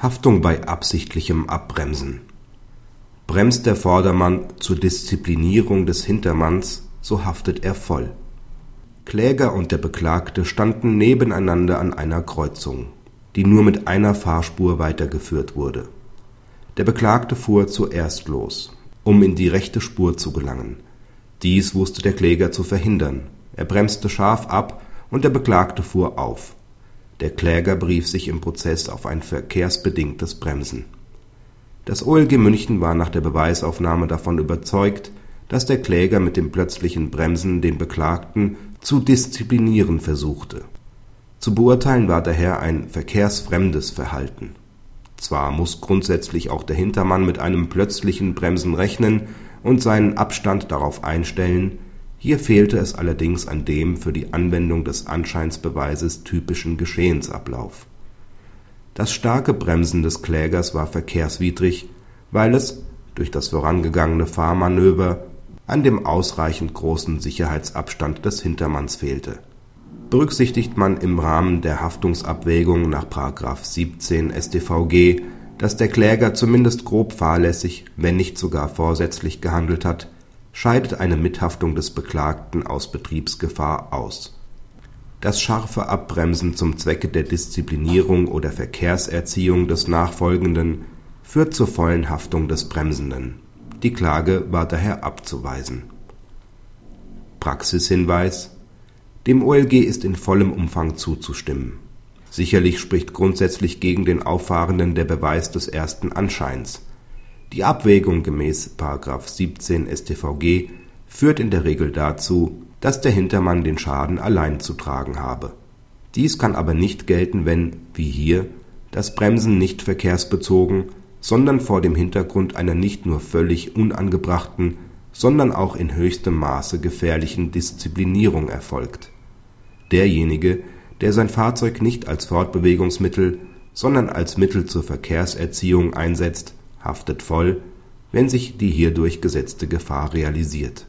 Haftung bei absichtlichem Abbremsen Bremst der Vordermann zur Disziplinierung des Hintermanns, so haftet er voll. Kläger und der Beklagte standen nebeneinander an einer Kreuzung, die nur mit einer Fahrspur weitergeführt wurde. Der Beklagte fuhr zuerst los, um in die rechte Spur zu gelangen. Dies wusste der Kläger zu verhindern. Er bremste scharf ab und der Beklagte fuhr auf. Der Kläger berief sich im Prozess auf ein verkehrsbedingtes Bremsen. Das OLG München war nach der Beweisaufnahme davon überzeugt, dass der Kläger mit dem plötzlichen Bremsen den Beklagten zu disziplinieren versuchte. Zu beurteilen war daher ein verkehrsfremdes Verhalten. Zwar muss grundsätzlich auch der Hintermann mit einem plötzlichen Bremsen rechnen und seinen Abstand darauf einstellen hier fehlte es allerdings an dem für die Anwendung des Anscheinsbeweises typischen Geschehensablauf. Das starke Bremsen des Klägers war verkehrswidrig, weil es durch das vorangegangene Fahrmanöver an dem ausreichend großen Sicherheitsabstand des Hintermanns fehlte. Berücksichtigt man im Rahmen der Haftungsabwägung nach § 17 StVG, dass der Kläger zumindest grob fahrlässig, wenn nicht sogar vorsätzlich gehandelt hat scheidet eine Mithaftung des Beklagten aus Betriebsgefahr aus. Das scharfe Abbremsen zum Zwecke der Disziplinierung oder Verkehrserziehung des Nachfolgenden führt zur vollen Haftung des Bremsenden. Die Klage war daher abzuweisen. Praxishinweis Dem OLG ist in vollem Umfang zuzustimmen. Sicherlich spricht grundsätzlich gegen den Auffahrenden der Beweis des ersten Anscheins die Abwägung gemäß § 17 StVG führt in der Regel dazu, dass der Hintermann den Schaden allein zu tragen habe. Dies kann aber nicht gelten, wenn, wie hier, das Bremsen nicht verkehrsbezogen, sondern vor dem Hintergrund einer nicht nur völlig unangebrachten, sondern auch in höchstem Maße gefährlichen Disziplinierung erfolgt. Derjenige, der sein Fahrzeug nicht als Fortbewegungsmittel, sondern als Mittel zur Verkehrserziehung einsetzt haftet voll, wenn sich die hierdurch gesetzte Gefahr realisiert